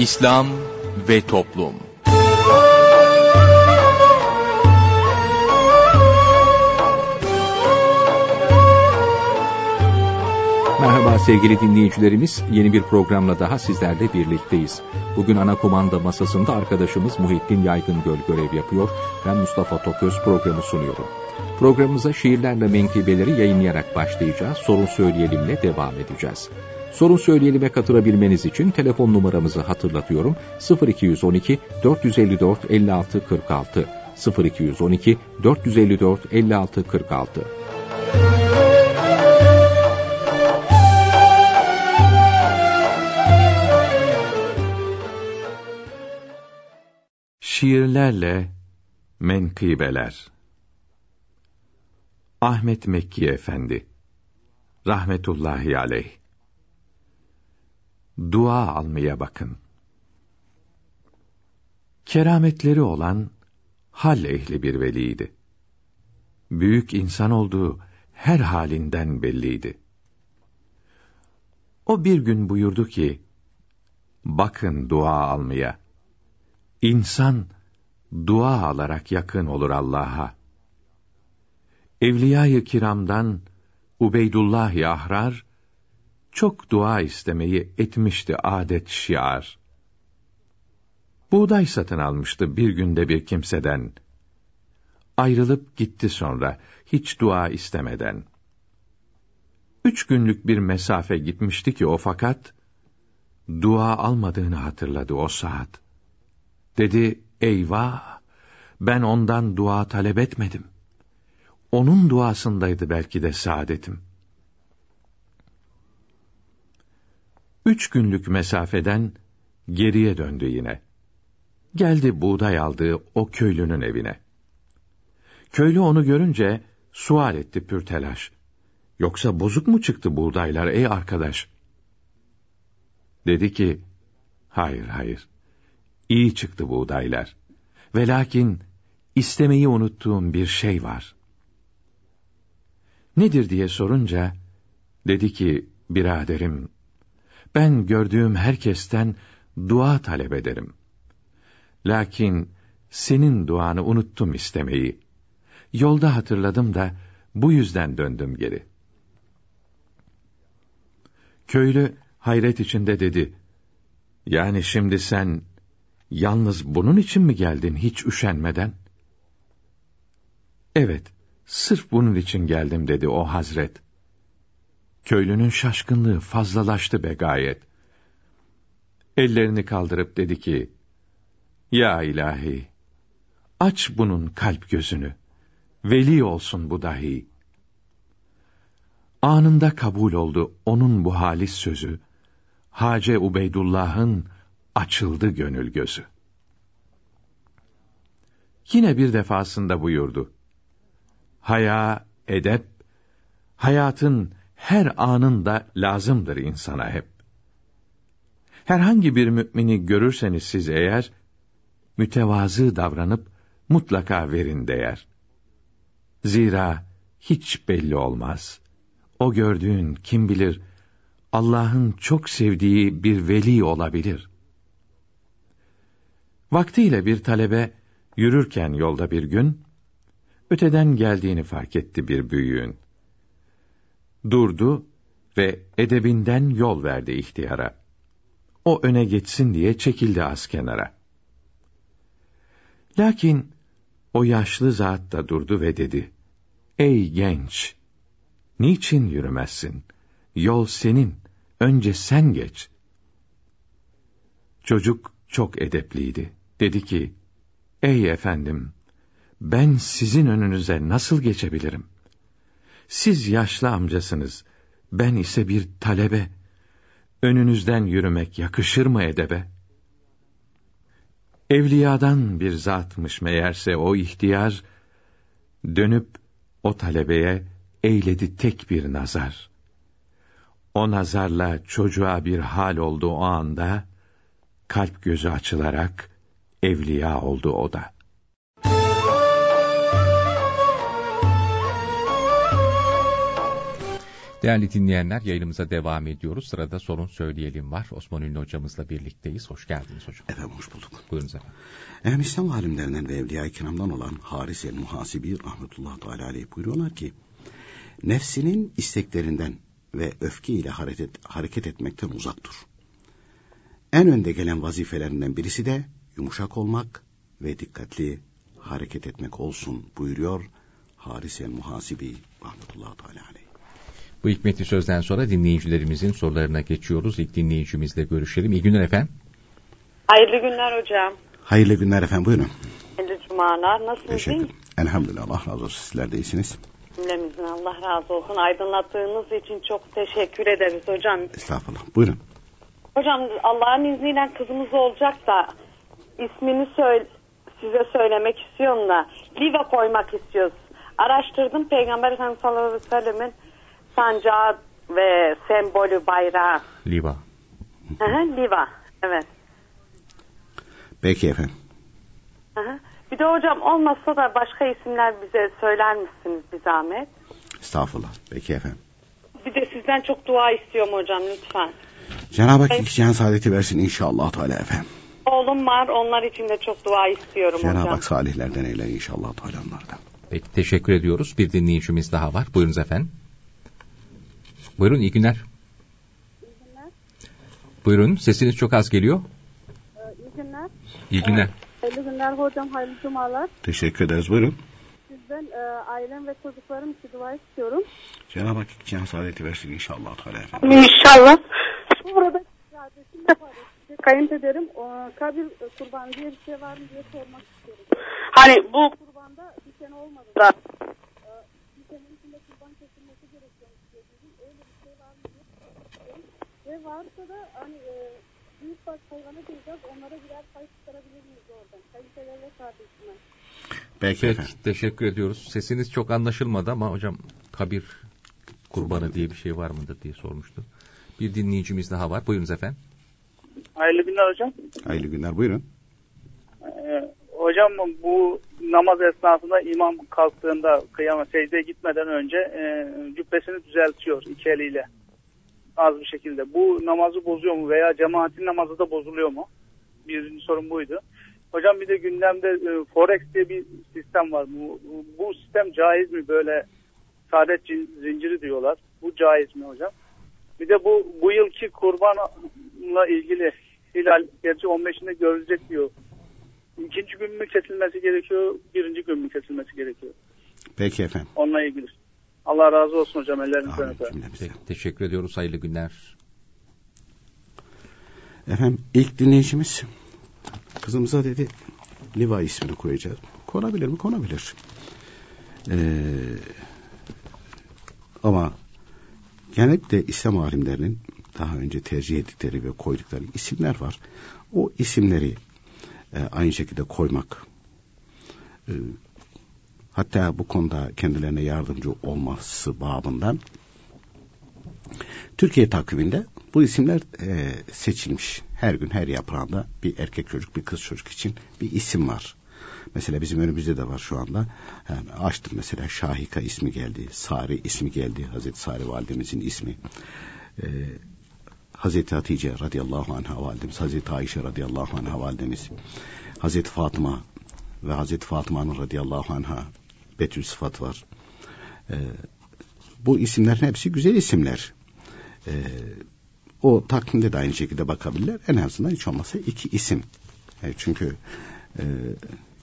İslam ve Toplum Merhaba sevgili dinleyicilerimiz, yeni bir programla daha sizlerle birlikteyiz. Bugün ana komanda masasında arkadaşımız Muhittin Yaygıngöl görev yapıyor. Ben Mustafa Toköz programı sunuyorum. Programımıza şiirlerle menkıbeleri yayınlayarak başlayacağız. Sorun söyleyelimle devam edeceğiz. Sorun söyleyelime katılabilmeniz için telefon numaramızı hatırlatıyorum. 0212 454 56 46 0212 454 56 46 Şiirlerle Menkıbeler. Ahmet Mekki Efendi Rahmetullahi Aleyh Dua almaya bakın. Kerametleri olan hal ehli bir veliydi. Büyük insan olduğu her halinden belliydi. O bir gün buyurdu ki, bakın dua almaya. İnsan, dua alarak yakın olur Allah'a. Evliya-i kiramdan Ubeydullah Ahrar, çok dua istemeyi etmişti adet şiar. Buğday satın almıştı bir günde bir kimseden. Ayrılıp gitti sonra, hiç dua istemeden. Üç günlük bir mesafe gitmişti ki o fakat, dua almadığını hatırladı o saat. Dedi, eyvah, ben ondan dua talep etmedim. Onun duasındaydı belki de saadetim.'' Üç günlük mesafeden geriye döndü yine. Geldi buğday aldığı o köylünün evine. Köylü onu görünce sual etti pür telaş. Yoksa bozuk mu çıktı buğdaylar ey arkadaş? Dedi ki, hayır hayır, iyi çıktı buğdaylar. Ve lakin istemeyi unuttuğum bir şey var. Nedir diye sorunca, dedi ki, biraderim, ben gördüğüm herkesten dua talep ederim. Lakin senin duanı unuttum istemeyi. Yolda hatırladım da bu yüzden döndüm geri. Köylü hayret içinde dedi. Yani şimdi sen yalnız bunun için mi geldin hiç üşenmeden? Evet, sırf bunun için geldim dedi o hazret. Köylünün şaşkınlığı fazlalaştı be gayet. Ellerini kaldırıp dedi ki, Ya ilahi, aç bunun kalp gözünü, veli olsun bu dahi. Anında kabul oldu onun bu halis sözü, Hace Ubeydullah'ın açıldı gönül gözü. Yine bir defasında buyurdu. Haya, edep, hayatın her anında lazımdır insana hep. Herhangi bir mümini görürseniz siz eğer, mütevazı davranıp mutlaka verin değer. Zira hiç belli olmaz. O gördüğün kim bilir, Allah'ın çok sevdiği bir veli olabilir. Vaktiyle bir talebe, yürürken yolda bir gün, öteden geldiğini fark etti bir büyüğün durdu ve edebinden yol verdi ihtiyara. O öne geçsin diye çekildi az kenara. Lakin o yaşlı zat da durdu ve dedi, Ey genç! Niçin yürümezsin? Yol senin, önce sen geç. Çocuk çok edepliydi. Dedi ki, Ey efendim, ben sizin önünüze nasıl geçebilirim? Siz yaşlı amcasınız, ben ise bir talebe. Önünüzden yürümek yakışır mı edebe? Evliyadan bir zatmış meğerse o ihtiyar, dönüp o talebeye eyledi tek bir nazar. O nazarla çocuğa bir hal oldu o anda, kalp gözü açılarak evliya oldu o da.'' Değerli dinleyenler yayınımıza devam ediyoruz. Sırada sorun söyleyelim var. Osman Ünlü hocamızla birlikteyiz. Hoş geldiniz hocam. Efendim hoş bulduk. Buyurunuz efendim. Efendim İslam alimlerinden ve Evliya-i Kiram'dan olan Haris el-Muhasibi rahmetullah teala aleyh buyuruyorlar ki nefsinin isteklerinden ve öfke ile hareket, hareket etmekten uzak dur. En önde gelen vazifelerinden birisi de yumuşak olmak ve dikkatli hareket etmek olsun buyuruyor Haris el-Muhasibi rahmetullah teala aleyh. Bu hikmetli sözden sonra dinleyicilerimizin sorularına geçiyoruz. İlk dinleyicimizle görüşelim. İyi günler efendim. Hayırlı günler hocam. Hayırlı günler efendim buyurun. Hayırlı cumalar. Nasılsınız? Teşekkür. Elhamdülillah Allah razı olsun sizler de iyisiniz. Cümlemizin Allah razı olsun. Aydınlattığınız için çok teşekkür ederiz hocam. Estağfurullah buyurun. Hocam Allah'ın izniyle kızımız olacak da ismini söyle, size söylemek istiyorum da Liva koymak istiyoruz. Araştırdım Peygamber Efendimiz sallallahu aleyhi ve sellemin sancağı ve sembolü bayrağı. Liva. Hı hı, Liva. Evet. Peki efendim. Hı hı. Bir de hocam olmazsa da başka isimler bize söyler misiniz bir zahmet? Estağfurullah. Peki efendim. Bir de sizden çok dua istiyorum hocam lütfen. Cenab-ı Hak Evet. iki cihan saadeti versin inşallah Teala efendim. Oğlum var onlar için de çok dua istiyorum Cenab-ı hocam. Hak salihlerden eyle inşallah Teala onlardan. Peki teşekkür ediyoruz. Bir dinleyicimiz daha var. Buyurunuz efendim. Buyurun iyi günler. Buyurun sesiniz çok az geliyor. İyi günler. İyi günler. Hayırlı günler hocam, hayırlı cumalar. Teşekkür ederiz buyurun. Sizden e, ailem ve çocuklarım için dua istiyorum. Cenab-ı Hak iki cihan saadeti versin inşallah Teala efendim. İnşallah. Burada kardeşim de paylaştı. Kayınpederim o, kabir e, kurbanı diye bir şey var mı diye sormak istiyorum. Hani bu Kurbanda bir sene olmadı. da E, bir sene içinde kurban kesilmesi gerekiyormuş diye duydum. Öyle bir şey var mı diye soruyorum. Ve varsa da hani e, büyük baş hayvana gireceğiz. Onlara birer pay çıkarabilir miyiz oradan? Kayınpeder ve kardeşime. Peki Peki efendim. teşekkür ediyoruz. Sesiniz çok anlaşılmadı ama hocam kabir kurbanı diye bir şey var mıdır diye sormuştu. Bir dinleyicimiz daha var. Buyurunuz efendim. Hayırlı günler hocam. Hayırlı günler buyurun. Ee, hocam bu namaz esnasında imam kalktığında kıyama secdeye gitmeden önce e, cübbesini düzeltiyor iki eliyle. Az bir şekilde. Bu namazı bozuyor mu veya cemaatin namazı da bozuluyor mu? Birinci sorun buydu. Hocam bir de gündemde e, Forex diye bir sistem var. Bu, bu- sistem caiz mi böyle saadet zinciri diyorlar. Bu caiz mi hocam? Bir de bu bu yılki kurbanla ilgili hilal gerçi 15'inde görülecek diyor. İkinci gün mü kesilmesi gerekiyor, birinci gün mü kesilmesi gerekiyor? Peki efendim. Onunla ilgili. Allah razı olsun hocam ellerinizden teşekkür ediyoruz. Hayırlı günler. Efendim ilk dinleyicimiz kızımıza dedi Liva ismini koyacağız. Konabilir mi? Konabilir. Ee, ama genellikle İslam alimlerinin daha önce tercih ettikleri ve koydukları isimler var. O isimleri e, aynı şekilde koymak e, hatta bu konuda kendilerine yardımcı olması babından Türkiye takviminde bu isimler e, seçilmiş. Her gün her yaprağında bir erkek çocuk bir kız çocuk için bir isim var. Mesela bizim önümüzde de var şu anda. Yani açtım mesela Şahika ismi geldi. Sari ismi geldi. Hazreti Sari validemizin ismi. E, Hazreti Hatice radıyallahu anha validemiz. Hazreti Ayşe radıyallahu anha validemiz. Hazreti Fatıma ve Hazreti Fatıma'nın radıyallahu anha Betül sıfat var. E, bu isimlerin hepsi güzel isimler. Ee, o takvimde de aynı şekilde bakabilirler. En azından hiç olmazsa iki isim. E, çünkü e,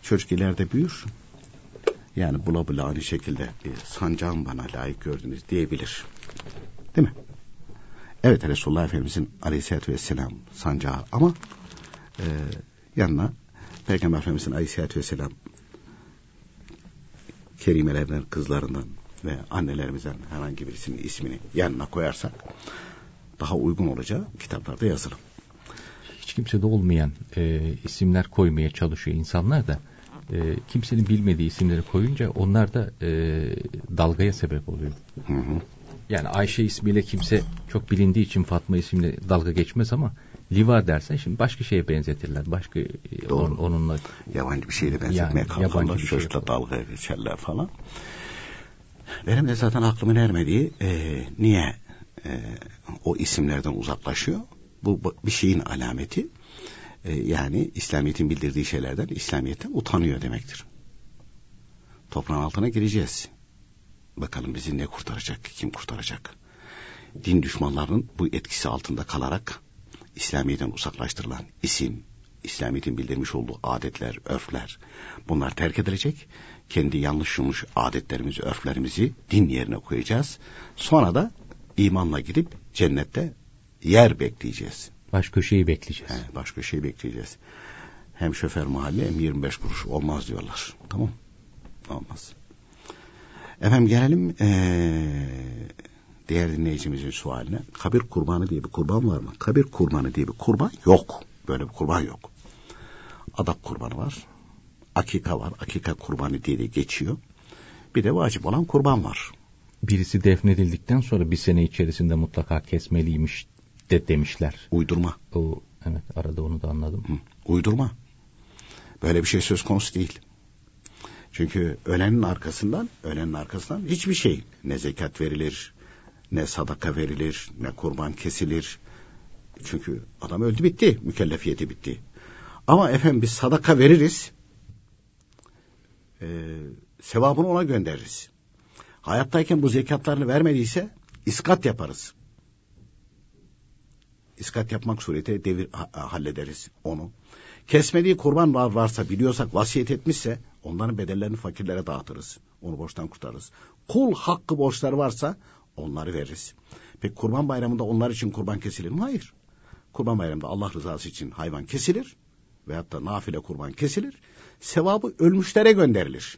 çocuk ileride büyür. Yani bula bula aynı şekilde e, sancağım bana layık gördünüz diyebilir. Değil mi? Evet Resulullah Efendimizin aleyhissalatü vesselam sancağı ama e, yanına Peygamber Efendimizin aleyhissalatü vesselam kerimelerden, kızlarından ve annelerimizden herhangi birisinin ismini yanına koyarsak daha uygun olacağı kitaplarda yazılı. Hiç kimsede olmayan e, isimler koymaya çalışıyor insanlar da. E, kimsenin bilmediği isimleri koyunca onlar da e, dalgaya sebep oluyor. Hı hı. Yani Ayşe ismiyle kimse çok bilindiği için Fatma isimle dalga geçmez ama Liva dersen şimdi başka şeye benzetirler. Başka e, Doğru. on- onunla Yabancı bir şeyle benzetmeye Yani kalkarlar. bir şey dalga geçerler falan. Benim de zaten aklımın ermediği e, niye e, o isimlerden uzaklaşıyor? Bu bir şeyin alameti. E, yani İslamiyet'in bildirdiği şeylerden İslamiyet'ten utanıyor demektir. Toprağın altına gireceğiz. Bakalım bizi ne kurtaracak, kim kurtaracak? Din düşmanlarının bu etkisi altında kalarak İslamiyet'ten uzaklaştırılan isim, İslamiyet'in bildirmiş olduğu adetler, örfler bunlar terk edilecek. Kendi yanlış yumuş adetlerimizi, örflerimizi din yerine koyacağız. Sonra da imanla gidip cennette yer bekleyeceğiz. Baş köşeyi bekleyeceğiz. He, baş köşeyi bekleyeceğiz. Hem şoför mahalle hem 25 kuruş olmaz diyorlar. Tamam Olmaz. Efendim gelelim ee, diğer dinleyicimizin sualine. Kabir kurbanı diye bir kurban var mı? Kabir kurbanı diye bir kurban yok. Böyle bir kurban yok. Adak kurbanı var. Akika var. Akika kurbanı diye de geçiyor. Bir de vacip olan kurban var. Birisi defnedildikten sonra bir sene içerisinde mutlaka kesmeliymiş de demişler. Uydurma. O evet arada onu da anladım. Hı, uydurma. Böyle bir şey söz konusu değil. Çünkü ölenin arkasından, ölenin arkasından hiçbir şey ne zekat verilir, ne sadaka verilir, ne kurban kesilir. Çünkü adam öldü bitti, mükellefiyeti bitti. Ama efendim biz sadaka veririz, e, sevabını ona göndeririz. Hayattayken bu zekatlarını vermediyse iskat yaparız. İskat yapmak suretiyle devir ha, hallederiz onu. Kesmediği kurban var varsa biliyorsak vasiyet etmişse onların bedellerini fakirlere dağıtırız. Onu borçtan kurtarırız. Kul hakkı borçları varsa onları veririz. Peki kurban bayramında onlar için kurban kesilir mi? Hayır. Kurban bayramında Allah rızası için hayvan kesilir veyahut da nafile kurban kesilir. Sevabı ölmüşlere gönderilir.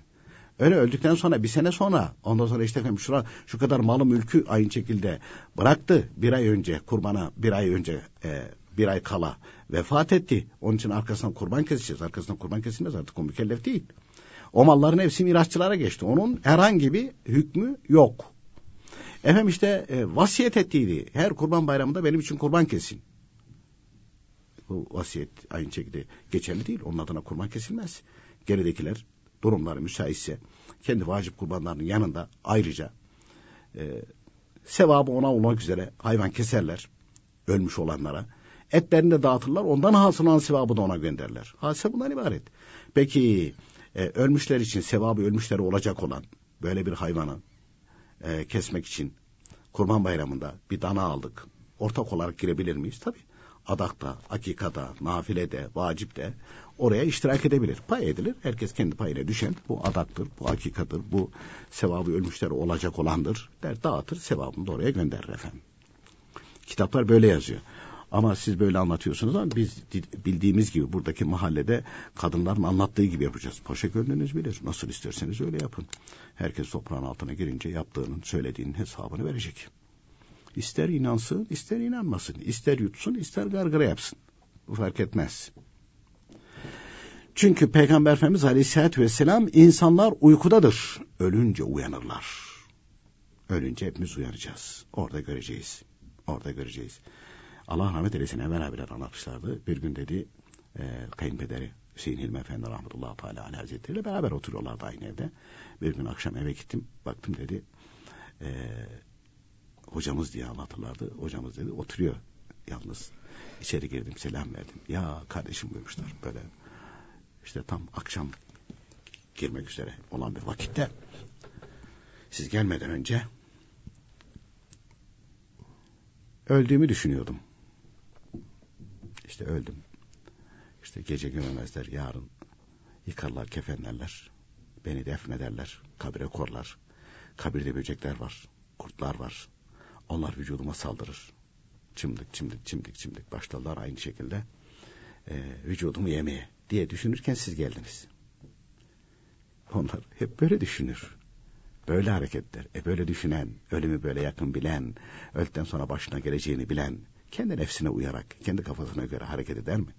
Öyle öldükten sonra bir sene sonra ondan sonra işte efendim şura, şu kadar malı mülkü aynı şekilde bıraktı. Bir ay önce kurbana bir ay önce e, bir ay kala vefat etti. Onun için arkasından kurban keseceğiz. Arkasından kurban kesilmez artık o mükellef değil. O malların hepsi mirasçılara geçti. Onun herhangi bir hükmü yok. Efendim işte e, vasiyet ettiydi. Her kurban bayramında benim için kurban kesin. Bu vasiyet aynı şekilde geçerli değil. Onun adına kurban kesilmez. Geridekiler durumları müsaitse kendi vacip kurbanlarının yanında ayrıca e, sevabı ona olmak üzere hayvan keserler ölmüş olanlara. Etlerini de dağıtırlar. Ondan hasılan sevabı da ona gönderler. Hadise bundan ibaret. Peki e, ölmüşler için sevabı ölmüşlere olacak olan böyle bir hayvanı e, kesmek için kurban bayramında bir dana aldık. Ortak olarak girebilir miyiz? Tabii. Adakta, akikada, nafilede, vacipte oraya iştirak edebilir. Pay edilir. Herkes kendi payına düşen bu adaktır, bu hakikadır, bu sevabı ölmüşlere olacak olandır der dağıtır sevabını da oraya gönderir efendim. Kitaplar böyle yazıyor. Ama siz böyle anlatıyorsunuz ama biz bildiğimiz gibi buradaki mahallede kadınların anlattığı gibi yapacağız. Paşa gönlünüz bilir. Nasıl isterseniz öyle yapın. Herkes toprağın altına girince yaptığının, söylediğinin hesabını verecek. İster inansın, ister inanmasın. İster yutsun, ister gargara yapsın. Bu fark etmez. Çünkü Peygamber Efendimiz Aleyhisselatü Vesselam insanlar uykudadır. Ölünce uyanırlar. Ölünce hepimiz uyanacağız. Orada göreceğiz. Orada göreceğiz. Allah rahmet eylesin Emel abiler anlatmışlardı. Bir gün dedi e, kayınpederi Hüseyin Hilmi Efendi rahmetullahi teala aleyhi hazretleriyle beraber oturuyorlardı aynı evde. Bir gün akşam eve gittim. Baktım dedi e, hocamız diye anlatırlardı. Hocamız dedi oturuyor yalnız. İçeri girdim selam verdim. Ya kardeşim buyurmuşlar böyle işte tam akşam girmek üzere olan bir vakitte siz gelmeden önce öldüğümü düşünüyordum. İşte öldüm. İşte gece gömemezler yarın yıkarlar kefenlerler. Beni defnederler. Kabire korlar. Kabirde böcekler var. Kurtlar var. Onlar vücuduma saldırır. Çimdik çimdik çimdik çimdik başladılar aynı şekilde e, vücudumu yemeye diye düşünürken siz geldiniz. Onlar hep böyle düşünür. Böyle hareketler. E böyle düşünen, ölümü böyle yakın bilen, öldükten sonra başına geleceğini bilen, kendi nefsine uyarak, kendi kafasına göre hareket eder mi?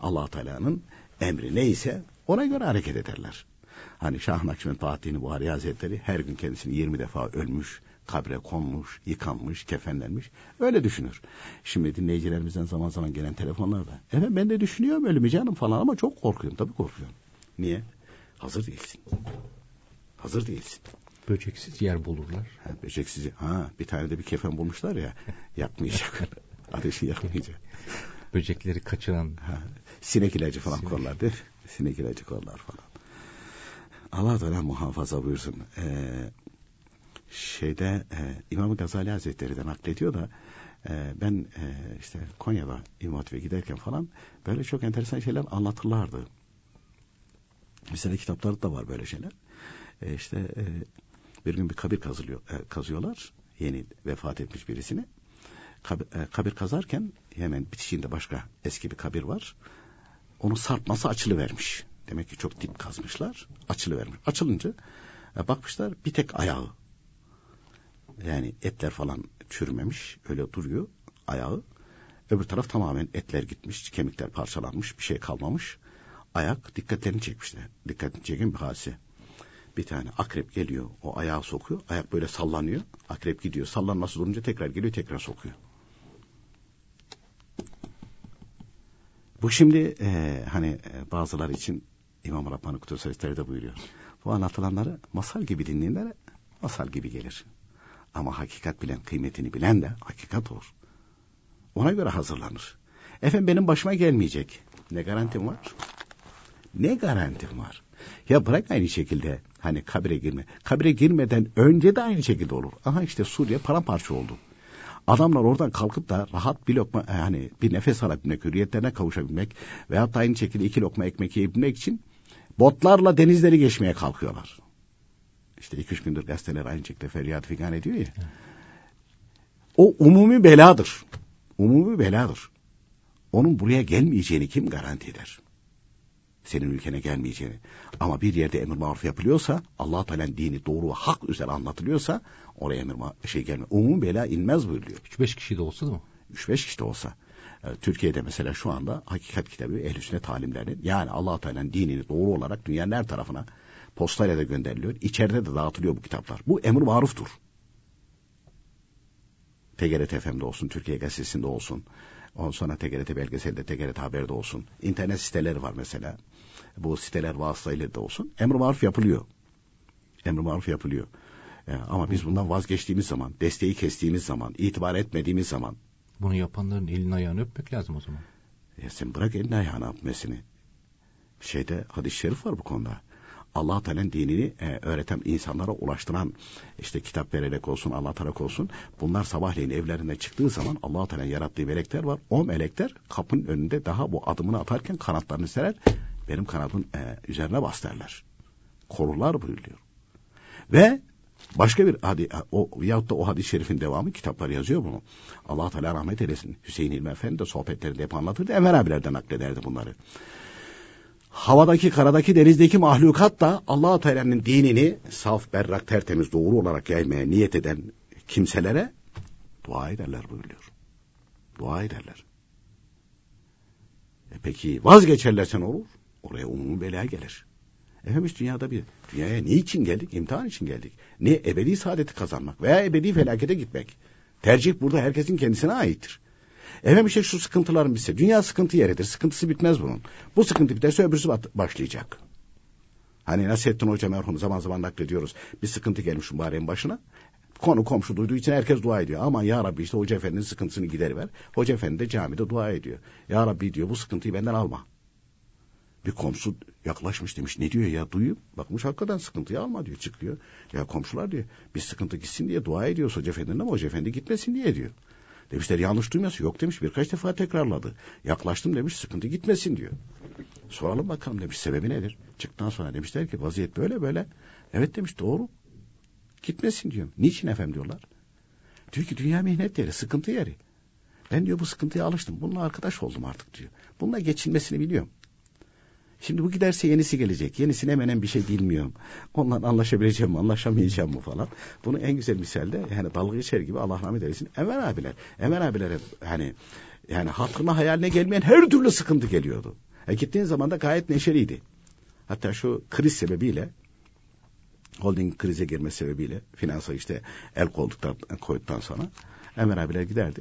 allah Teala'nın emri neyse ona göre hareket ederler. Hani Şah Nakşibend Fatih'in Buhari Hazretleri her gün kendisini 20 defa ölmüş, kabre konmuş, yıkanmış, kefenlenmiş. Öyle düşünür. Şimdi dinleyicilerimizden zaman zaman gelen telefonlarda. Evet ben de düşünüyorum canım falan ama çok korkuyorum. Tabii korkuyorum. Niye? Hazır değilsin. Hazır değilsin. Böceksiz yer bulurlar. Ha, böceksiz. Ha, bir tane de bir kefen bulmuşlar ya. yakmayacak. Ateşi yakmayacak. Böcekleri kaçıran. Ha, sinek ilacı falan sinek. korlar değil mi? Sinek ilacı korlar falan. Allah Teala muhafaza buyursun. Ee, şeyde e, İmam Gazali Hazretleri de naklediyor da e, ben e, işte Konya'da İmam Hatip'e giderken falan böyle çok enteresan şeyler anlatırlardı. Mesela kitaplarda da var böyle şeyler. E, işte e, bir gün bir kabir kazılıyor, e, kazıyorlar. Yeni vefat etmiş birisini. Kabir, e, kabir kazarken hemen bitişiğinde başka eski bir kabir var. Onu sarpması açılıvermiş. Demek ki çok dip kazmışlar. Açılıvermiş. Açılınca e, bakmışlar bir tek ayağı. Yani etler falan çürümemiş. Öyle duruyor ayağı. Öbür taraf tamamen etler gitmiş. Kemikler parçalanmış. Bir şey kalmamış. Ayak dikkatlerini çekmişler. Dikkatini çeken bir hadise. Bir tane akrep geliyor. O ayağı sokuyor. Ayak böyle sallanıyor. Akrep gidiyor. Sallanması durunca tekrar geliyor. Tekrar sokuyor. Bu şimdi e, hani e, bazıları için İmam Rabbani Kutusu de buyuruyor. Bu anlatılanları masal gibi dinleyenlere masal gibi gelir. Ama hakikat bilen, kıymetini bilen de hakikat olur. Ona göre hazırlanır. Efendim benim başıma gelmeyecek. Ne garantim var? Ne garantim var? Ya bırak aynı şekilde hani kabire girme. Kabire girmeden önce de aynı şekilde olur. Aha işte Suriye paramparça oldu. Adamlar oradan kalkıp da rahat bir lokma yani bir nefes alabilmek, hürriyetlerine kavuşabilmek veyahut da aynı şekilde iki lokma ekmek yiyebilmek için botlarla denizleri geçmeye kalkıyorlar. İşte iki üç gündür gazeteler aynı şekilde feryat figan ediyor ya. O umumi beladır. Umumi beladır. Onun buraya gelmeyeceğini kim garanti eder? Senin ülkene gelmeyeceğini. Ama bir yerde emir maruf yapılıyorsa, allah Teala'nın dini doğru ve hak üzere anlatılıyorsa, oraya emir şey gelmiyor. Umumi bela inmez buyuruyor. 3-5 kişi de olsa da 3-5 kişi de olsa. Ee, Türkiye'de mesela şu anda hakikat kitabı ehl sünnet talimlerinin yani allah Teala'nın dinini doğru olarak dünyanın her tarafına postayla da gönderiliyor. İçeride de dağıtılıyor bu kitaplar. Bu emir maruftur. TGRT FM'de olsun, Türkiye Gazetesi'nde olsun. Ondan sonra TGRT belgeselde, TGRT Haber'de olsun. İnternet siteleri var mesela. Bu siteler vasıtayla da olsun. Emr maruf yapılıyor. Emr maruf yapılıyor. Ee, ama biz bundan vazgeçtiğimiz zaman, desteği kestiğimiz zaman, itibar etmediğimiz zaman. Bunu yapanların elini ayağını öpmek lazım o zaman. Ya sen bırak elini ayağını öpmesini. Şeyde hadis-i şerif var bu konuda. Allah Teala'nın dinini e, öğreten insanlara ulaştıran işte kitap vererek olsun Allah Teala olsun bunlar sabahleyin evlerine çıktığı zaman Allah Teala'nın yarattığı melekler var. O melekler kapının önünde daha bu adımını atarken kanatlarını serer benim kanadın e, üzerine bas derler. Korurlar buyuruyor. Ve Başka bir hadi o yahut da o hadis-i şerifin devamı kitaplar yazıyor bunu. Allah Teala rahmet eylesin. Hüseyin İlmi Efendi de sohbetlerinde hep anlatırdı. Enver abilerden naklederdi bunları havadaki, karadaki, denizdeki mahlukat da allah Teala'nın dinini saf, berrak, tertemiz, doğru olarak yaymaya niyet eden kimselere dua ederler buyuruyor. Dua ederler. E peki vazgeçerlerse ne olur? Oraya umumi bela gelir. Efendim dünyada bir, dünyaya niçin geldik? İmtihan için geldik. Ne ebedi saadeti kazanmak veya ebedi felakete gitmek. Tercih burada herkesin kendisine aittir. Efendim işte şu sıkıntıların bitse. Dünya sıkıntı yeridir. Sıkıntısı bitmez bunun. Bu sıkıntı biterse öbürsü başlayacak. Hani Nasrettin Hoca merhum zaman zaman naklediyoruz. Bir sıkıntı gelmiş mübareğin başına. Konu komşu duyduğu için herkes dua ediyor. Ama ya Rabbi işte Hoca Efendi'nin sıkıntısını gideriver. Hoca Efendi de camide dua ediyor. Ya Rabbi diyor bu sıkıntıyı benden alma. Bir komşu yaklaşmış demiş ne diyor ya duyup bakmış hakikaten sıkıntıyı alma diyor çıkıyor. Ya komşular diyor bir sıkıntı gitsin diye dua ediyoruz Hoca Efendi'nin ama Hoca Efendi gitmesin diye diyor. Demişler yanlış duymuyorsun. Yok demiş birkaç defa tekrarladı. Yaklaştım demiş sıkıntı gitmesin diyor. Soralım bakalım demiş sebebi nedir? Çıktıktan sonra demişler ki vaziyet böyle böyle. Evet demiş doğru. Gitmesin diyor. Niçin efendim diyorlar. Diyor ki dünya mihnet yeri, sıkıntı yeri. Ben diyor bu sıkıntıya alıştım. Bununla arkadaş oldum artık diyor. Bununla geçinmesini biliyorum. Şimdi bu giderse yenisi gelecek. Yenisine hemen bir şey bilmiyorum. Onunla anlaşabileceğim mi, anlaşamayacağım mı falan. Bunu en güzel misalde yani dalga geçer gibi Allah rahmet eylesin. Enver abiler. Enver abilere hani yani hatırına hayaline gelmeyen her türlü sıkıntı geliyordu. E gittiğin zaman da gayet neşeliydi. Hatta şu kriz sebebiyle holding krize girme sebebiyle finansa işte el koyduktan, koyduktan sonra Enver abiler giderdi.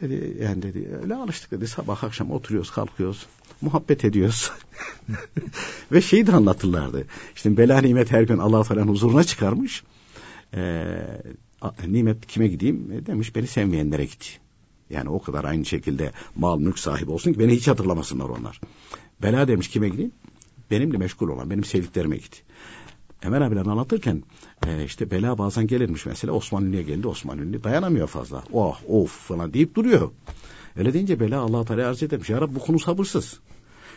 Dedi, yani dedi öyle alıştık dedi sabah akşam oturuyoruz kalkıyoruz muhabbet ediyoruz. Ve şeyi de anlatırlardı. İşte bela nimet her gün Allah Teala'nın huzuruna çıkarmış. e, nimet kime gideyim e, demiş beni sevmeyenlere git. Yani o kadar aynı şekilde mal mülk sahibi olsun ki beni hiç hatırlamasınlar onlar. Bela demiş kime gideyim? Benimle meşgul olan benim sevdiklerime git. Ömer abiler anlatırken e, işte bela bazen gelirmiş mesela Osman Ünlü'ye geldi Osman Ünlü dayanamıyor fazla. Oh of falan deyip duruyor. Öyle deyince bela Allah Teala arz edermiş. Ya Rabbi bu konu sabırsız.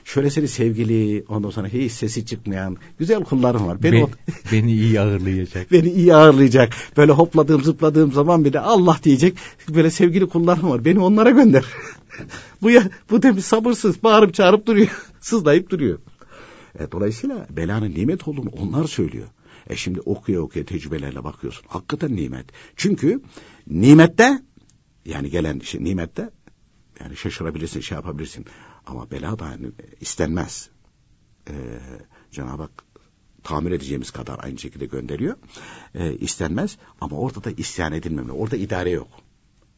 Şöyle seni sevgili, ondan sonra hiç sesi çıkmayan güzel kullarım var. Beni, Be, beni iyi ağırlayacak. beni iyi ağırlayacak. Böyle hopladığım zıpladığım zaman bile Allah diyecek. Böyle sevgili kullarım var. Beni onlara gönder. bu ya, bu demiş sabırsız bağırıp çağırıp duruyor. Sızlayıp duruyor. E, dolayısıyla belanın nimet olduğunu onlar söylüyor. E şimdi okuya okuya tecrübelerle bakıyorsun. Hakikaten nimet. Çünkü nimette yani gelen şey, nimette yani şaşırabilirsin, şey yapabilirsin. Ama bela da yani istenmez. Ee, Cenab-ı Hak tamir edeceğimiz kadar aynı şekilde gönderiyor. Ee, istenmez ama orada da isyan edilmemeli. Orada idare yok.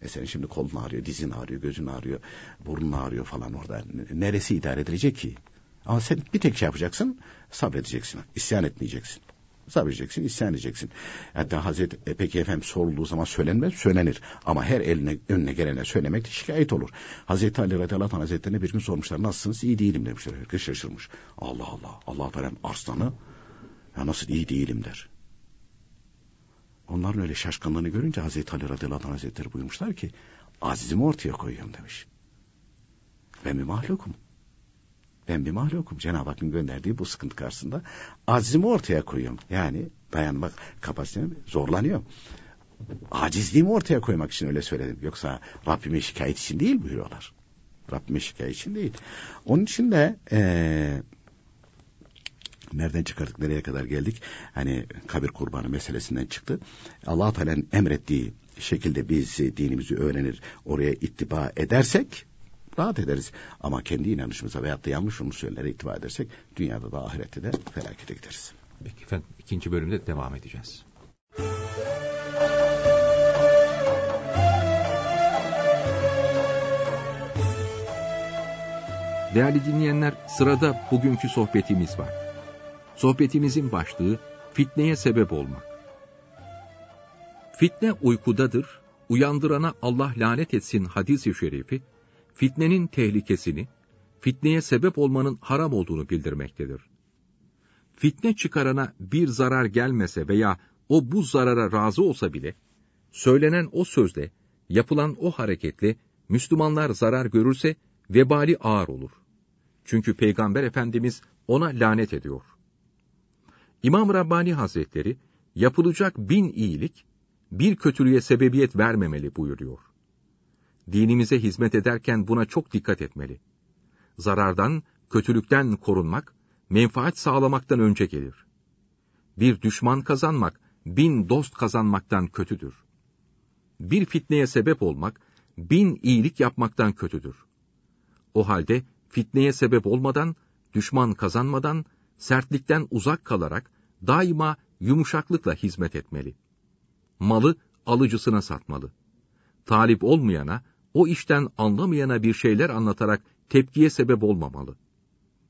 E senin şimdi kolun ağrıyor, dizin ağrıyor, gözün ağrıyor, burnun ağrıyor falan orada. Neresi idare edilecek ki? Ama sen bir tek şey yapacaksın, sabredeceksin, isyan etmeyeceksin. Sabredeceksin, isyan edeceksin. Hatta Hazreti e, peki efendim sorulduğu zaman söylenmez, söylenir. Ama her eline önüne gelene söylemek de şikayet olur. Hazreti Ali radıyallahu anh hazretlerine bir gün sormuşlar, nasılsınız? İyi değilim demişler. Herkes şaşırmış. Allah Allah, Allah Teala arslanı ya nasıl iyi değilim der. Onların öyle şaşkınlığını görünce Hazreti Ali radıyallahu anh hazretleri buyurmuşlar ki, azizimi ortaya koyuyorum demiş. Ben bir mahlukum. Ben bir mahlukum. Cenab-ı Hakk'ın gönderdiği bu sıkıntı karşısında azimi ortaya koyuyorum. Yani dayanmak kapasitem zorlanıyor. Acizliğimi ortaya koymak için öyle söyledim. Yoksa Rabbime şikayet için değil buyuruyorlar. Rabbime şikayet için değil. Onun için de ee, nereden çıkardık nereye kadar geldik? Hani kabir kurbanı meselesinden çıktı. Allah Teala'nın emrettiği şekilde biz dinimizi öğrenir, oraya ittiba edersek rahat ederiz. Ama kendi inanışımıza veyahut da yanlış umusyonlara itibar edersek dünyada da ahirette de felakete gideriz. Peki efendim ikinci bölümde devam edeceğiz. Değerli dinleyenler, sırada bugünkü sohbetimiz var. Sohbetimizin başlığı fitneye sebep olmak. Fitne uykudadır, uyandırana Allah lanet etsin hadisi şerifi, fitnenin tehlikesini, fitneye sebep olmanın haram olduğunu bildirmektedir. Fitne çıkarana bir zarar gelmese veya o bu zarara razı olsa bile, söylenen o sözle, yapılan o hareketle Müslümanlar zarar görürse vebali ağır olur. Çünkü Peygamber Efendimiz ona lanet ediyor. İmam Rabbani Hazretleri, yapılacak bin iyilik, bir kötülüğe sebebiyet vermemeli buyuruyor dinimize hizmet ederken buna çok dikkat etmeli. Zarardan, kötülükten korunmak, menfaat sağlamaktan önce gelir. Bir düşman kazanmak, bin dost kazanmaktan kötüdür. Bir fitneye sebep olmak, bin iyilik yapmaktan kötüdür. O halde fitneye sebep olmadan, düşman kazanmadan, sertlikten uzak kalarak daima yumuşaklıkla hizmet etmeli. Malı alıcısına satmalı. Talip olmayana, o işten anlamayana bir şeyler anlatarak tepkiye sebep olmamalı.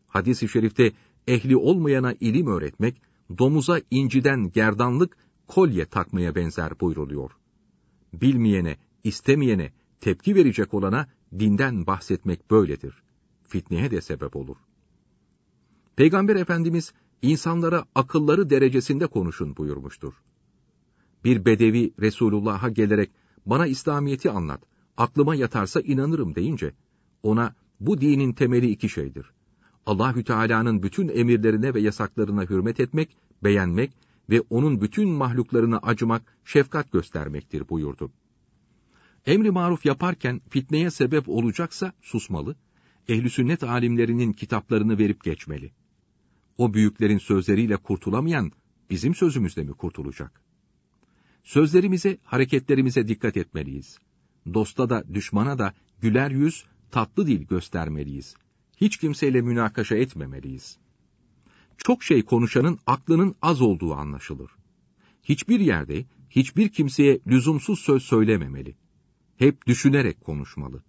Hadis-i şerifte ehli olmayana ilim öğretmek, domuza inciden gerdanlık kolye takmaya benzer buyruluyor. Bilmeyene, istemeyene, tepki verecek olana dinden bahsetmek böyledir. Fitneye de sebep olur. Peygamber Efendimiz insanlara akılları derecesinde konuşun buyurmuştur. Bir bedevi Resulullah'a gelerek bana İslamiyet'i anlat, aklıma yatarsa inanırım deyince ona bu dinin temeli iki şeydir. Allahü Teala'nın bütün emirlerine ve yasaklarına hürmet etmek, beğenmek ve onun bütün mahluklarına acımak, şefkat göstermektir buyurdu. Emri maruf yaparken fitneye sebep olacaksa susmalı, ehli sünnet alimlerinin kitaplarını verip geçmeli. O büyüklerin sözleriyle kurtulamayan bizim sözümüzle mi kurtulacak? Sözlerimize, hareketlerimize dikkat etmeliyiz dosta da düşmana da güler yüz, tatlı dil göstermeliyiz. Hiç kimseyle münakaşa etmemeliyiz. Çok şey konuşanın aklının az olduğu anlaşılır. Hiçbir yerde, hiçbir kimseye lüzumsuz söz söylememeli. Hep düşünerek konuşmalı.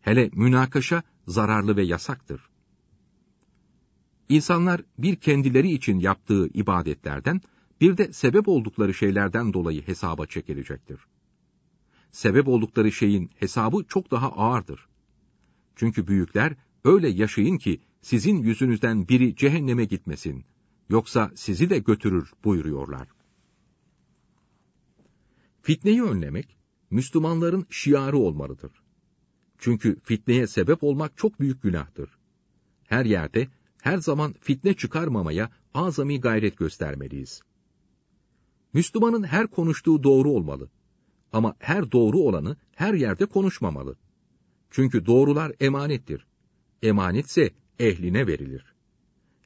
Hele münakaşa zararlı ve yasaktır. İnsanlar bir kendileri için yaptığı ibadetlerden Bir de sebep oldukları şeylerden dolayı hesaba çekilecektir. Sebep oldukları şeyin hesabı çok daha ağırdır. Çünkü büyükler öyle yaşayın ki sizin yüzünüzden biri cehenneme gitmesin, yoksa sizi de götürür buyuruyorlar. Fitneyi önlemek, Müslümanların şiarı olmalıdır. Çünkü fitneye sebep olmak çok büyük günahtır. Her yerde, her zaman fitne çıkarmamaya azami gayret göstermeliyiz. Müslümanın her konuştuğu doğru olmalı. Ama her doğru olanı her yerde konuşmamalı. Çünkü doğrular emanettir. Emanetse ehline verilir.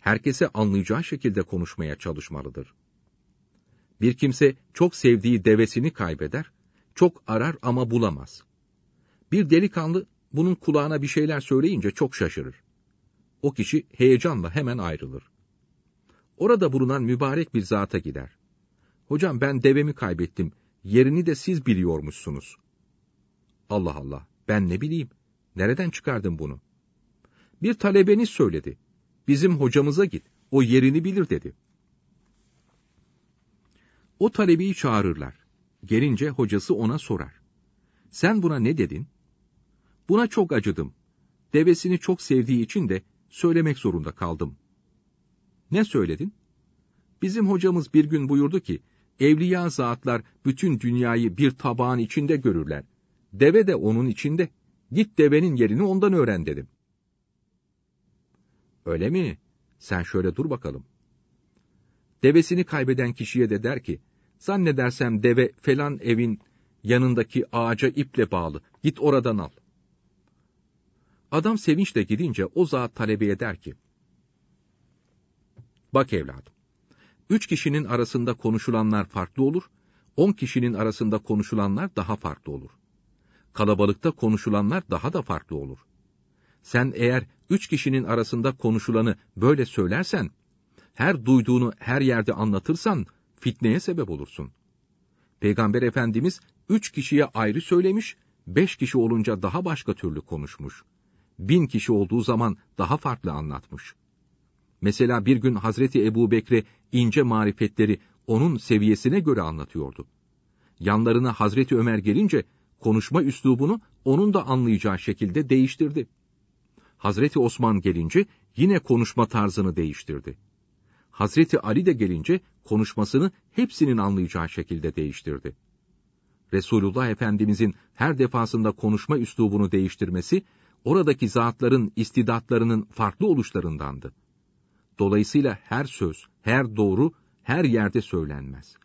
Herkese anlayacağı şekilde konuşmaya çalışmalıdır. Bir kimse çok sevdiği devesini kaybeder, çok arar ama bulamaz. Bir delikanlı bunun kulağına bir şeyler söyleyince çok şaşırır. O kişi heyecanla hemen ayrılır. Orada bulunan mübarek bir zata gider. Hocam ben devemi kaybettim, yerini de siz biliyormuşsunuz. Allah Allah, ben ne bileyim, nereden çıkardın bunu? Bir talebeniz söyledi. Bizim hocamıza git, o yerini bilir dedi. O talebeyi çağırırlar. Gelince hocası ona sorar. Sen buna ne dedin? Buna çok acıdım. Devesini çok sevdiği için de söylemek zorunda kaldım. Ne söyledin? Bizim hocamız bir gün buyurdu ki, evliya zatlar bütün dünyayı bir tabağın içinde görürler. Deve de onun içinde. Git devenin yerini ondan öğren dedim. Öyle mi? Sen şöyle dur bakalım. Devesini kaybeden kişiye de der ki, zannedersem deve falan evin yanındaki ağaca iple bağlı, git oradan al. Adam sevinçle gidince o zat talebeye der ki, Bak evladım, üç kişinin arasında konuşulanlar farklı olur, on kişinin arasında konuşulanlar daha farklı olur. Kalabalıkta konuşulanlar daha da farklı olur. Sen eğer üç kişinin arasında konuşulanı böyle söylersen, her duyduğunu her yerde anlatırsan, fitneye sebep olursun. Peygamber Efendimiz üç kişiye ayrı söylemiş, beş kişi olunca daha başka türlü konuşmuş. Bin kişi olduğu zaman daha farklı anlatmış. Mesela bir gün Hazreti Ebu Bekre ince marifetleri onun seviyesine göre anlatıyordu. Yanlarına Hazreti Ömer gelince konuşma üslubunu onun da anlayacağı şekilde değiştirdi. Hazreti Osman gelince yine konuşma tarzını değiştirdi. Hazreti Ali de gelince konuşmasını hepsinin anlayacağı şekilde değiştirdi. Resulullah Efendimizin her defasında konuşma üslubunu değiştirmesi, oradaki zatların istidatlarının farklı oluşlarındandı. Dolayısıyla her söz, her doğru, her yerde söylenmez.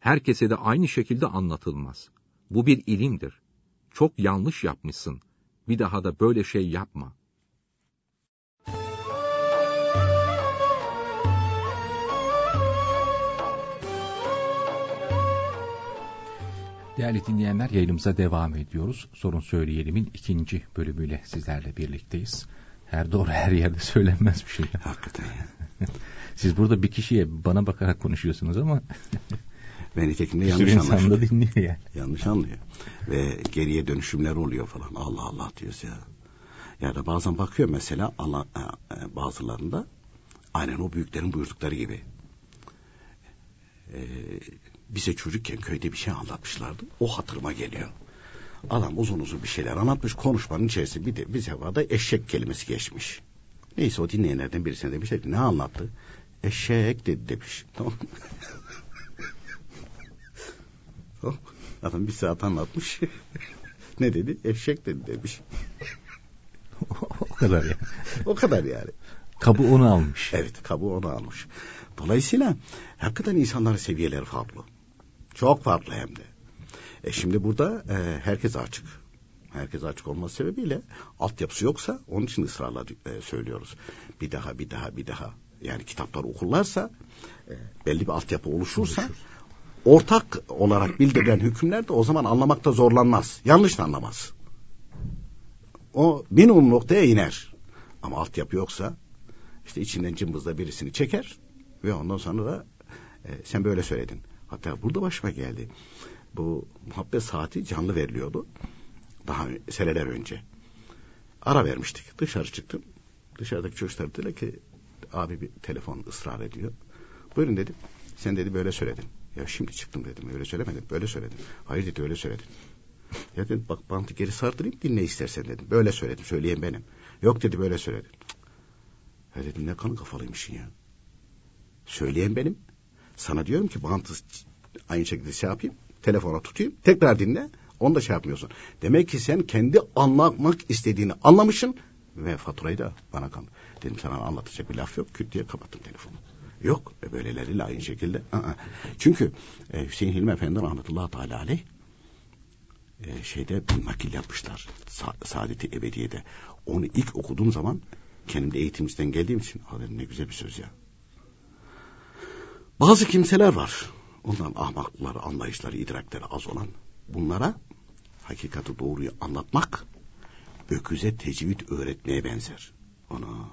Herkese de aynı şekilde anlatılmaz. Bu bir ilimdir. Çok yanlış yapmışsın. Bir daha da böyle şey yapma.'' Değerli dinleyenler yayınımıza devam ediyoruz. Sorun Söyleyelim'in ikinci bölümüyle sizlerle birlikteyiz. Her doğru her yerde söylenmez bir şey. Hakikaten. Siz burada bir kişiye bana bakarak konuşuyorsunuz ama ben de yanlış anlıyor. da dinliyor yani. Yanlış anlıyor. Ve geriye dönüşümler oluyor falan. Allah Allah diyoruz ya. Ya da bazen bakıyor mesela Allah, e, e, bazılarında aynen o büyüklerin buyurdukları gibi. Ee, bize çocukken köyde bir şey anlatmışlardı. O hatırıma geliyor. Adam uzun uzun bir şeyler anlatmış. Konuşmanın içerisinde bir de bir cevada eşek kelimesi geçmiş. Neyse o dinleyenlerden birisine demiş ki ne anlattı? Eşek dedi demiş. Tamam Adam bir saat anlatmış. ne dedi? Eşek dedi demiş. o kadar ya. o kadar yani. Kabı onu almış. Evet kabı onu almış. Dolayısıyla hakikaten insanların seviyeleri farklı. Çok farklı hem de. E şimdi burada e, herkes açık. Herkes açık olması sebebiyle altyapısı yoksa onun için ısrarla e, söylüyoruz. Bir daha bir daha bir daha yani kitapları okurlarsa e, belli bir altyapı oluşursa Oluşur. ortak olarak bildirilen hükümler de o zaman anlamakta zorlanmaz. Yanlış da anlamaz. O minimum noktaya iner. Ama altyapı yoksa işte içinden cımbızla birisini çeker ve ondan sonra da e, sen böyle söyledin. Hatta burada başıma geldi. Bu muhabbet saati canlı veriliyordu. Daha seneler önce. Ara vermiştik. Dışarı çıktım. Dışarıdaki çocuklar dediler ki abi bir telefon ısrar ediyor. Buyurun dedim. Sen dedi böyle söyledin. Ya şimdi çıktım dedim. Öyle söylemedim. Böyle söyledim. Hayır dedi öyle söyledin. Ya dedim bak bantı geri sardırayım dinle istersen dedim. Böyle söyledim. Söyleyen benim. Yok dedi böyle söyledin. Ya dedim ne kanı kafalıymışsın ya. Söyleyen benim. Sana diyorum ki bantı aynı şekilde şey yapayım. Telefona tutayım. Tekrar dinle. Onu da şey yapmıyorsun. Demek ki sen kendi anlamak istediğini anlamışsın ve faturayı da bana kan. Dedim sana anlatacak bir laf yok. Küt diye kapattım telefonu. Yok. Ve böyleleriyle aynı şekilde. Çünkü e, Hüseyin Hilmi Efendi rahmetullahi teala aleyh e, şeyde bir nakil yapmışlar. Sa Saadeti Ebediye'de. Onu ilk okuduğum zaman kendim de eğitimciden geldiğim için dedim ne güzel bir söz ya. Bazı kimseler var. Onların ahmaklıkları, anlayışları, idrakleri az olan. Bunlara hakikati doğruyu anlatmak öküze tecvid öğretmeye benzer. Ona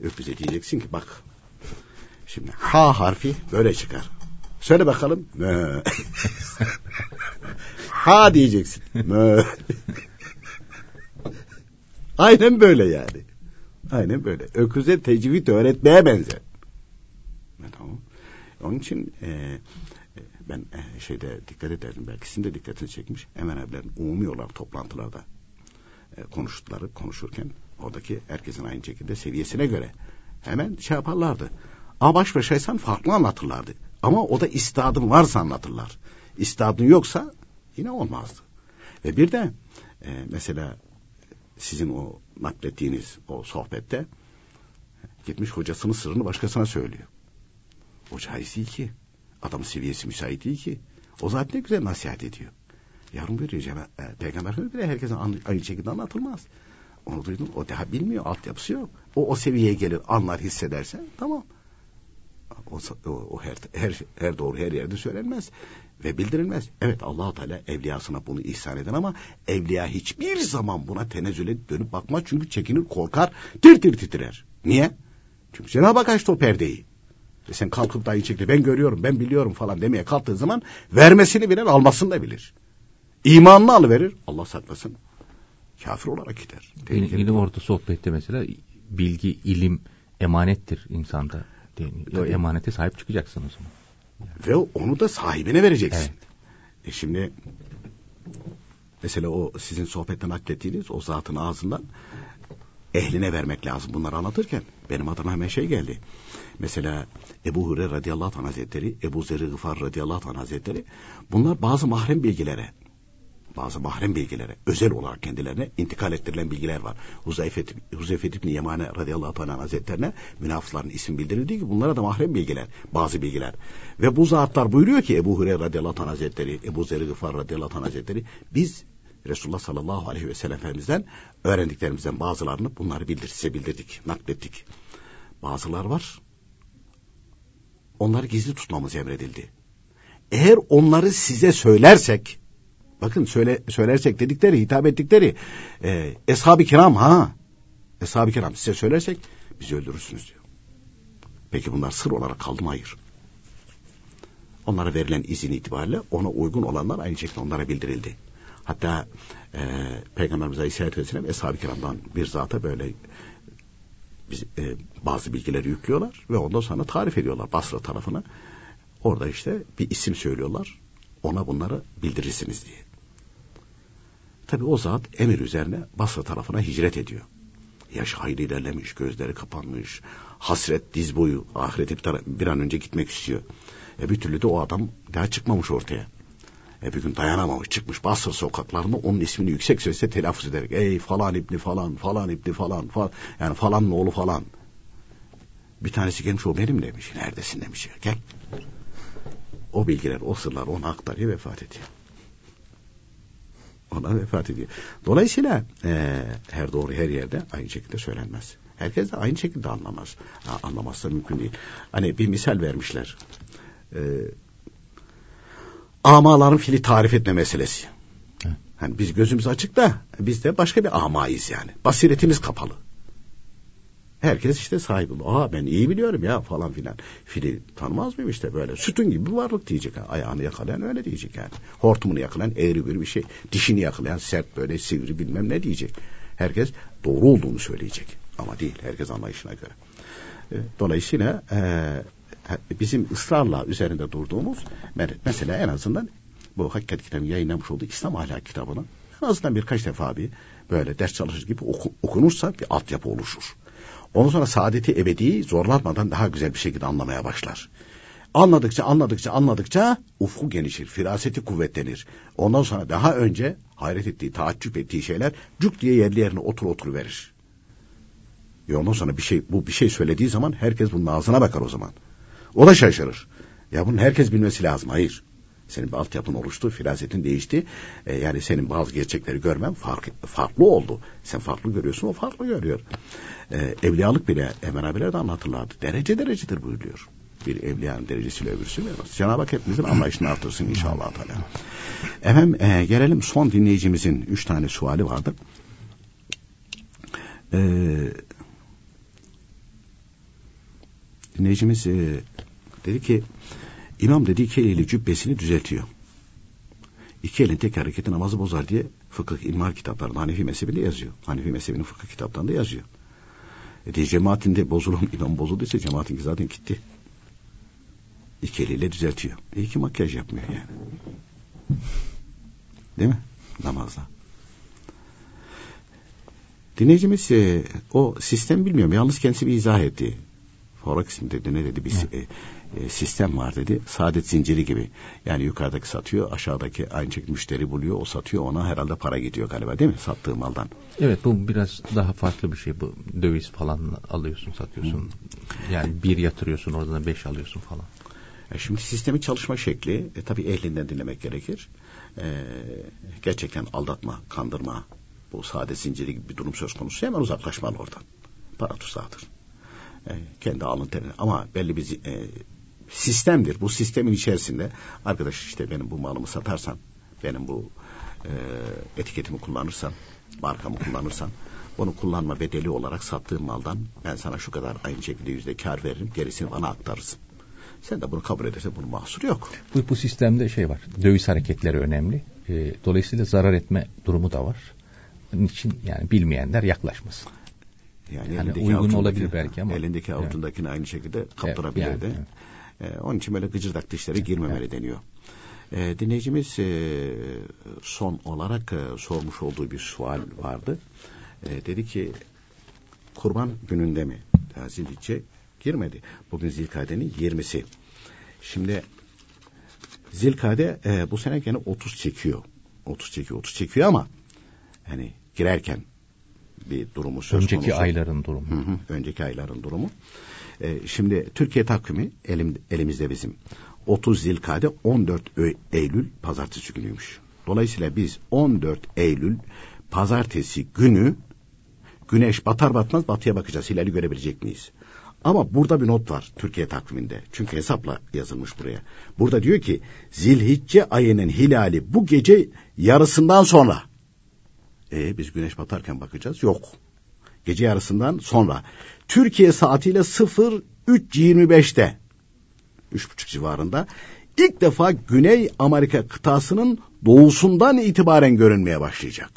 öküze diyeceksin ki bak şimdi ha harfi böyle çıkar. Söyle bakalım. Mö. ha diyeceksin. Mö. Aynen böyle yani. Aynen böyle. Öküze tecvid öğretmeye benzer. Tamam. Onun için e, ben e, şeyde dikkat ederdim belki sizin de dikkatini çekmiş. Hemen evlerin umumi olarak toplantılarda e, konuştukları konuşurken oradaki herkesin aynı şekilde seviyesine göre hemen şey yaparlardı. Ama baş başaysan farklı anlatırlardı. Ama o da istadın varsa anlatırlar. İstadın yoksa yine olmazdı. Ve bir de e, mesela sizin o naklettiğiniz o sohbette gitmiş hocasının sırrını başkasına söylüyor. Caiz değil ki. Adamın seviyesi müsait değil ki. O zaten ne güzel nasihat ediyor. Yarın buyuruyor Cenab e, Peygamber Efendimiz bile herkese aynı şekilde anlatılmaz. Onu duydun o daha bilmiyor altyapısı yok. O o seviyeye gelir anlar hissederse tamam. O, o, o her, her, her doğru her yerde söylenmez ve bildirilmez. Evet allah Teala evliyasına bunu ihsan eden ama evliya hiçbir zaman buna tenezzüle dönüp bakmaz. Çünkü çekinir korkar tir tir titrer. Niye? Çünkü Cenab-ı Hak açtı o perdeyi. Ve sen kalkıp da şekilde ben görüyorum ben biliyorum falan demeye kalktığın zaman vermesini bilir almasını da bilir. İmanını alıverir Allah saklasın. Kafir olarak gider. Benim, benim orada sohbette mesela bilgi, ilim emanettir insanda. O emanete sahip çıkacaksın o zaman. Ve onu da sahibine vereceksin. Evet. E şimdi mesela o sizin sohbetten naklettiğiniz o zatın ağzından ehline vermek lazım bunları anlatırken. Benim adıma hemen şey geldi. Mesela Ebu Hureyre radıyallahu anh hazretleri, Ebu Zer-i Gıfar radıyallahu anh hazretleri bunlar bazı mahrem bilgilere bazı mahrem bilgilere, özel olarak kendilerine intikal ettirilen bilgiler var. Huzeyfet, Huzeyfet İbni Yemane radıyallahu anh hazretlerine münafıkların isim bildirildiği ki bunlara da mahrem bilgiler, bazı bilgiler. Ve bu zatlar buyuruyor ki Ebu Hureyre radıyallahu anh hazretleri, Ebu Zer-i Gıfar radıyallahu anh hazretleri, biz Resulullah sallallahu aleyhi ve sellem Efendimiz'den öğrendiklerimizden bazılarını bunları bildir, size bildirdik, naklettik. Bazılar var, onları gizli tutmamız emredildi. Eğer onları size söylersek, bakın söyle, söylersek dedikleri, hitap ettikleri e, eshab-ı kiram ha, eshab-ı kiram size söylersek bizi öldürürsünüz diyor. Peki bunlar sır olarak kaldı mı? Hayır. Onlara verilen izin itibariyle ona uygun olanlar aynı şekilde onlara bildirildi. Hatta e, Peygamberimiz Aleyhisselatü Vesselam Eshab-ı Kiram'dan bir zata böyle bazı bilgileri yüklüyorlar ve ondan sonra tarif ediyorlar Basra tarafına. Orada işte bir isim söylüyorlar. Ona bunları bildirirsiniz diye. Tabi o zat emir üzerine Basra tarafına hicret ediyor. Yaş hayli ilerlemiş, gözleri kapanmış, hasret diz boyu, ahirete bir an önce gitmek istiyor. E bir türlü de o adam daha çıkmamış ortaya. E bir gün dayanamamış çıkmış Basra sokaklarında onun ismini yüksek sesle telaffuz ederek ey falan ibni falan falan ibni falan falan yani falan oğlu falan. Bir tanesi gelmiş o benim demiş. Neredesin demiş gel. O bilgiler o sırlar ona aktarıyor vefat ediyor. Ona vefat ediyor. Dolayısıyla e, her doğru her yerde aynı şekilde söylenmez. Herkes de aynı şekilde anlamaz. Ha, anlamazsa mümkün değil. Hani bir misal vermişler. Eee amaların fili tarif etme meselesi. Yani biz gözümüz açık da biz de başka bir amayız yani. Basiretimiz kapalı. Herkes işte sahibi. Aa ben iyi biliyorum ya falan filan. Fili tanımaz mıyım işte böyle. Sütun gibi bir varlık diyecek. Ayağını yakalayan öyle diyecek yani. Hortumunu yakalayan eğri bir bir şey. Dişini yakalayan sert böyle sivri bilmem ne diyecek. Herkes doğru olduğunu söyleyecek. Ama değil. Herkes anlayışına göre. E, dolayısıyla e, bizim ısrarla üzerinde durduğumuz mesela en azından bu hakikat kitabı yayınlamış olduğu İslam ahlak kitabını en azından birkaç defa bir böyle ders çalışır gibi oku, okunursa bir altyapı oluşur. Ondan sonra saadeti ebediyi zorlatmadan daha güzel bir şekilde anlamaya başlar. Anladıkça anladıkça anladıkça ufku genişir, firaseti kuvvetlenir. Ondan sonra daha önce hayret ettiği, taaccüp ettiği şeyler cuk diye yerli yerine otur otur verir. Ve ondan sonra bir şey bu bir şey söylediği zaman herkes bunun ağzına bakar o zaman. O da şaşırır. Ya bunun herkes bilmesi lazım. Hayır. Senin bir altyapın oluştu, firasetin değişti. E, yani senin bazı gerçekleri görmen fark, farklı oldu. Sen farklı görüyorsun, o farklı görüyor. E, evliyalık bile Emre abiler de anlatırlardı. Derece derecedir buyuruyor. Bir evliyanın derecesiyle öbürsü vermez. Cenab-ı Hak hepimizin anlayışını artırsın inşallah. Teala. Efendim e, gelelim son dinleyicimizin üç tane suali vardı. Eee dinleyicimiz e, dedi ki imam dedi iki eliyle cübbesini düzeltiyor. İki elin tek hareketi namazı bozar diye fıkıh ilmihal kitaplarında Hanefi mezhebinde yazıyor. Hanefi mezhebinin fıkıh kitaplarında yazıyor. E diye cemaatinde bozulun imam bozulduysa cemaatin zaten gitti. İki eliyle düzeltiyor. E iki makyaj yapmıyor yani. Değil mi? Namazda. Dinleyicimiz e, o sistem bilmiyorum. Yalnız kendisi bir izah etti. Forex mi dedi ne dedi bir e, e, sistem var dedi. Saadet zinciri gibi. Yani yukarıdaki satıyor aşağıdaki aynı şekilde müşteri buluyor o satıyor ona herhalde para gidiyor galiba değil mi sattığı maldan. Evet bu biraz daha farklı bir şey bu döviz falan alıyorsun satıyorsun. Hı. Yani bir yatırıyorsun oradan beş alıyorsun falan. E şimdi sistemin çalışma şekli e, tabii ehlinden dinlemek gerekir. E, gerçekten aldatma, kandırma, bu saadet zinciri gibi bir durum söz konusu hemen uzaklaşmalı oradan. Para tuzağıdır. E, kendi alın terini. Ama belli bir e, sistemdir. Bu sistemin içerisinde arkadaş işte benim bu malımı satarsan, benim bu e, etiketimi kullanırsan, markamı kullanırsan, bunu kullanma bedeli olarak sattığım maldan ben sana şu kadar aynı şekilde yüzde kar veririm, gerisini bana aktarırsın. Sen de bunu kabul edersen bunun mahsuru yok. Bu, bu sistemde şey var, döviz hareketleri önemli. E, dolayısıyla zarar etme durumu da var. Onun için yani bilmeyenler yaklaşmasın. Yani, yani uygun olabilir belki ama. Elindeki avucundakini evet. aynı şekilde kaptırabilirdi. Evet, yani, evet. Ee, onun için böyle gıcırdak dişlere girmemeli evet. deniyor. Ee, dinleyicimiz e, son olarak e, sormuş olduğu bir sual vardı. E, dedi ki kurban gününde mi? Zilhicce girmedi. Bugün Zilkade'nin 20'si. Şimdi Zilkade e, bu sene gene 30 çekiyor. 30 çekiyor, 30 çekiyor ama hani girerken bir durumu söz önceki konusu. Önceki ayların durumu. Hı hı, önceki ayların durumu. E, şimdi Türkiye takvimi elim, elimizde bizim. 30 Zilkade 14 Eylül pazartesi günüymüş. Dolayısıyla biz 14 Eylül pazartesi günü güneş batar batmaz batıya bakacağız. Hilali görebilecek miyiz? Ama burada bir not var Türkiye takviminde. Çünkü hesapla yazılmış buraya. Burada diyor ki Zilhicce ayının hilali bu gece yarısından sonra e biz güneş batarken bakacağız. Yok. Gece yarısından sonra. Türkiye saatiyle 03.25'te 3.30 civarında ilk defa Güney Amerika kıtasının doğusundan itibaren görünmeye başlayacak.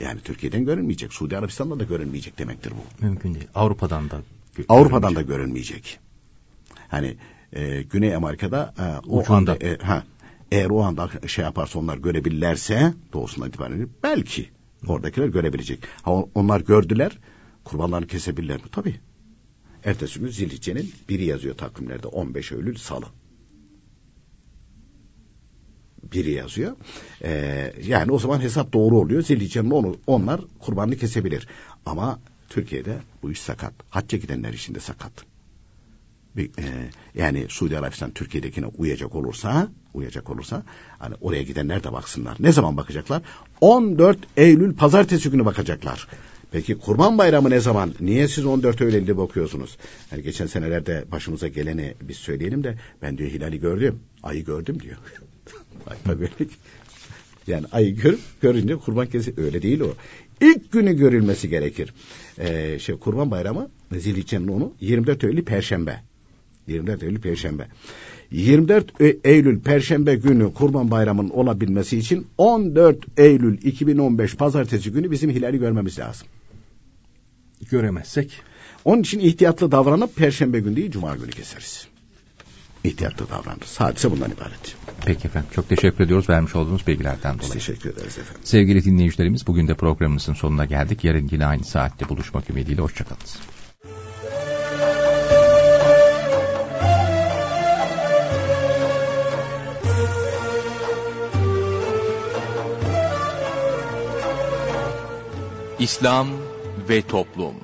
Yani Türkiye'den görünmeyecek. Suudi Arabistan'da da görünmeyecek demektir bu. Mümkün değil. Avrupa'dan da Avrupa'dan da görünmeyecek. Hani e, Güney Amerika'da e, o Ucunda. anda e, ha, eğer o anda şey yaparsa onlar görebilirlerse doğusundan itibaren belki Oradakiler görebilecek. Ha, onlar gördüler. Kurbanlarını kesebilirler mi? Tabii. Ertesi gün Zilhicce'nin biri yazıyor takvimlerde. 15 Eylül Salı. Biri yazıyor. Ee, yani o zaman hesap doğru oluyor. Zilhicce'nin onu, onlar kurbanını kesebilir. Ama Türkiye'de bu iş sakat. Hacca gidenler için de sakat e, yani Suudi Arabistan Türkiye'dekine uyacak olursa uyacak olursa hani oraya gidenler de baksınlar. Ne zaman bakacaklar? 14 Eylül pazartesi günü bakacaklar. Peki Kurban Bayramı ne zaman? Niye siz 14 Eylül'de bakıyorsunuz? Yani geçen senelerde başımıza geleni biz söyleyelim de ben diyor hilali gördüm. Ayı gördüm diyor. yani ayı görüp görünce kurban kesi öyle değil o. İlk günü görülmesi gerekir. Ee, şey Kurban Bayramı Zilhicce'nin onu 24 Eylül Perşembe. 24 Eylül Perşembe. 24 e- Eylül Perşembe günü Kurban Bayramı'nın olabilmesi için 14 Eylül 2015 Pazartesi günü bizim hilali görmemiz lazım. Göremezsek? Onun için ihtiyatlı davranıp Perşembe günü değil Cuma günü keseriz. ihtiyatlı davranırız. Hadise bundan ibaret. Peki efendim. Çok teşekkür ediyoruz vermiş olduğunuz bilgilerden Biz dolayı. teşekkür ederiz efendim. Sevgili dinleyicilerimiz bugün de programımızın sonuna geldik. Yarın yine aynı saatte buluşmak ümidiyle. Hoşçakalınız. İslam ve Toplum